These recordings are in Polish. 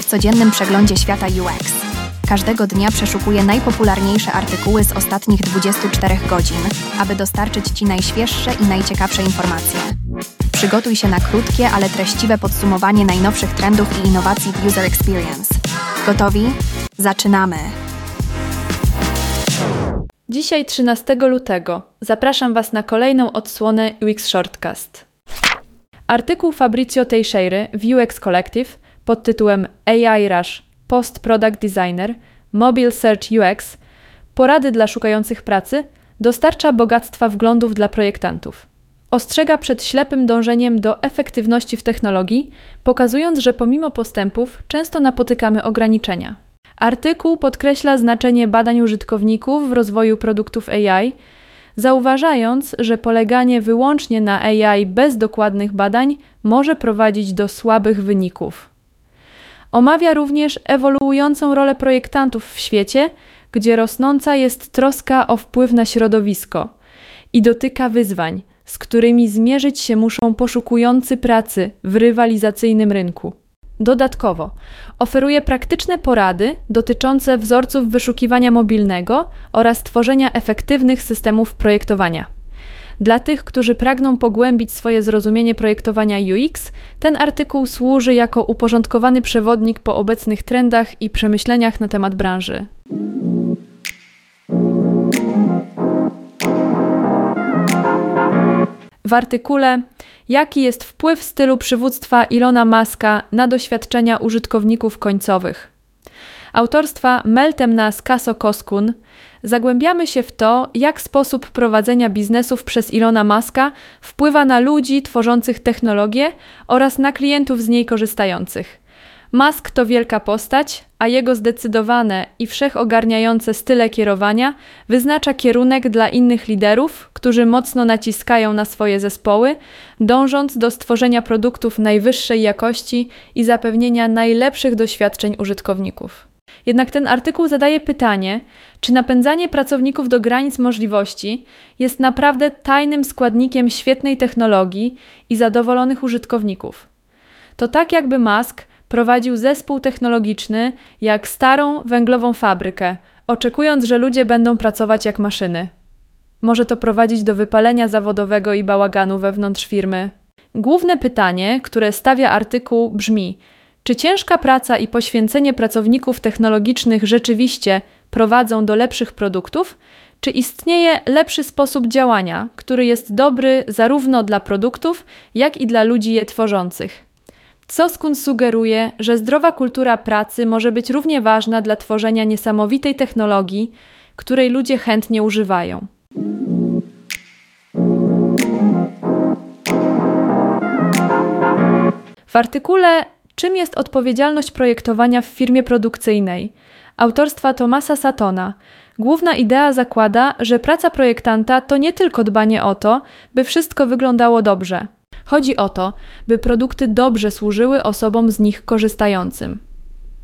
W codziennym przeglądzie świata UX. Każdego dnia przeszukuję najpopularniejsze artykuły z ostatnich 24 godzin, aby dostarczyć Ci najświeższe i najciekawsze informacje. Przygotuj się na krótkie, ale treściwe podsumowanie najnowszych trendów i innowacji w User Experience. Gotowi? Zaczynamy! Dzisiaj 13 lutego zapraszam Was na kolejną odsłonę UX Shortcast. Artykuł Fabrizio Teixeira w UX Collective pod tytułem AI Rush Post Product Designer Mobile Search UX Porady dla szukających pracy dostarcza bogactwa wglądów dla projektantów. Ostrzega przed ślepym dążeniem do efektywności w technologii, pokazując, że pomimo postępów często napotykamy ograniczenia. Artykuł podkreśla znaczenie badań użytkowników w rozwoju produktów AI, zauważając, że poleganie wyłącznie na AI bez dokładnych badań może prowadzić do słabych wyników. Omawia również ewoluującą rolę projektantów w świecie, gdzie rosnąca jest troska o wpływ na środowisko i dotyka wyzwań, z którymi zmierzyć się muszą poszukujący pracy w rywalizacyjnym rynku. Dodatkowo oferuje praktyczne porady dotyczące wzorców wyszukiwania mobilnego oraz tworzenia efektywnych systemów projektowania. Dla tych, którzy pragną pogłębić swoje zrozumienie projektowania UX, ten artykuł służy jako uporządkowany przewodnik po obecnych trendach i przemyśleniach na temat branży. W artykule Jaki jest wpływ stylu przywództwa Ilona Maska na doświadczenia użytkowników końcowych? Autorstwa Meltem Skaso Koskun zagłębiamy się w to, jak sposób prowadzenia biznesów przez Ilona Maska wpływa na ludzi tworzących technologię oraz na klientów z niej korzystających. Musk to wielka postać, a jego zdecydowane i wszechogarniające style kierowania wyznacza kierunek dla innych liderów, którzy mocno naciskają na swoje zespoły, dążąc do stworzenia produktów najwyższej jakości i zapewnienia najlepszych doświadczeń użytkowników. Jednak ten artykuł zadaje pytanie, czy napędzanie pracowników do granic możliwości jest naprawdę tajnym składnikiem świetnej technologii i zadowolonych użytkowników. To tak jakby Musk prowadził zespół technologiczny jak starą węglową fabrykę, oczekując, że ludzie będą pracować jak maszyny. Może to prowadzić do wypalenia zawodowego i bałaganu wewnątrz firmy. Główne pytanie, które stawia artykuł, brzmi: czy ciężka praca i poświęcenie pracowników technologicznych rzeczywiście prowadzą do lepszych produktów? Czy istnieje lepszy sposób działania, który jest dobry zarówno dla produktów, jak i dla ludzi je tworzących? Soskun sugeruje, że zdrowa kultura pracy może być równie ważna dla tworzenia niesamowitej technologii, której ludzie chętnie używają. W artykule Czym jest odpowiedzialność projektowania w firmie produkcyjnej? Autorstwa Tomasa Satona. Główna idea zakłada, że praca projektanta to nie tylko dbanie o to, by wszystko wyglądało dobrze. Chodzi o to, by produkty dobrze służyły osobom z nich korzystającym.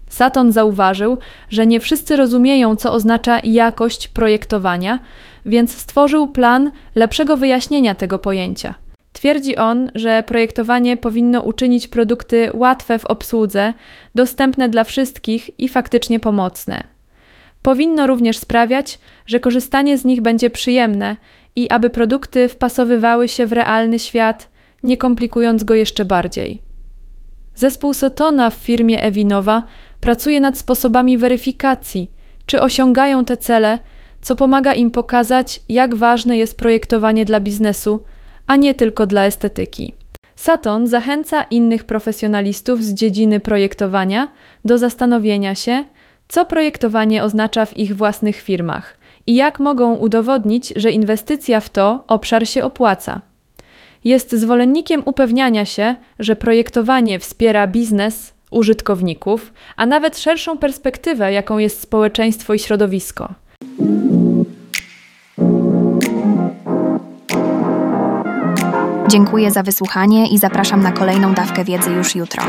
Saton zauważył, że nie wszyscy rozumieją, co oznacza jakość projektowania, więc stworzył plan lepszego wyjaśnienia tego pojęcia. Twierdzi on, że projektowanie powinno uczynić produkty łatwe w obsłudze, dostępne dla wszystkich i faktycznie pomocne. Powinno również sprawiać, że korzystanie z nich będzie przyjemne i aby produkty wpasowywały się w realny świat, nie komplikując go jeszcze bardziej. Zespół Sotona w firmie Ewinowa pracuje nad sposobami weryfikacji, czy osiągają te cele, co pomaga im pokazać, jak ważne jest projektowanie dla biznesu, a nie tylko dla estetyki. Saton zachęca innych profesjonalistów z dziedziny projektowania do zastanowienia się, co projektowanie oznacza w ich własnych firmach i jak mogą udowodnić, że inwestycja w to obszar się opłaca. Jest zwolennikiem upewniania się, że projektowanie wspiera biznes, użytkowników, a nawet szerszą perspektywę, jaką jest społeczeństwo i środowisko. Dziękuję za wysłuchanie i zapraszam na kolejną dawkę wiedzy już jutro.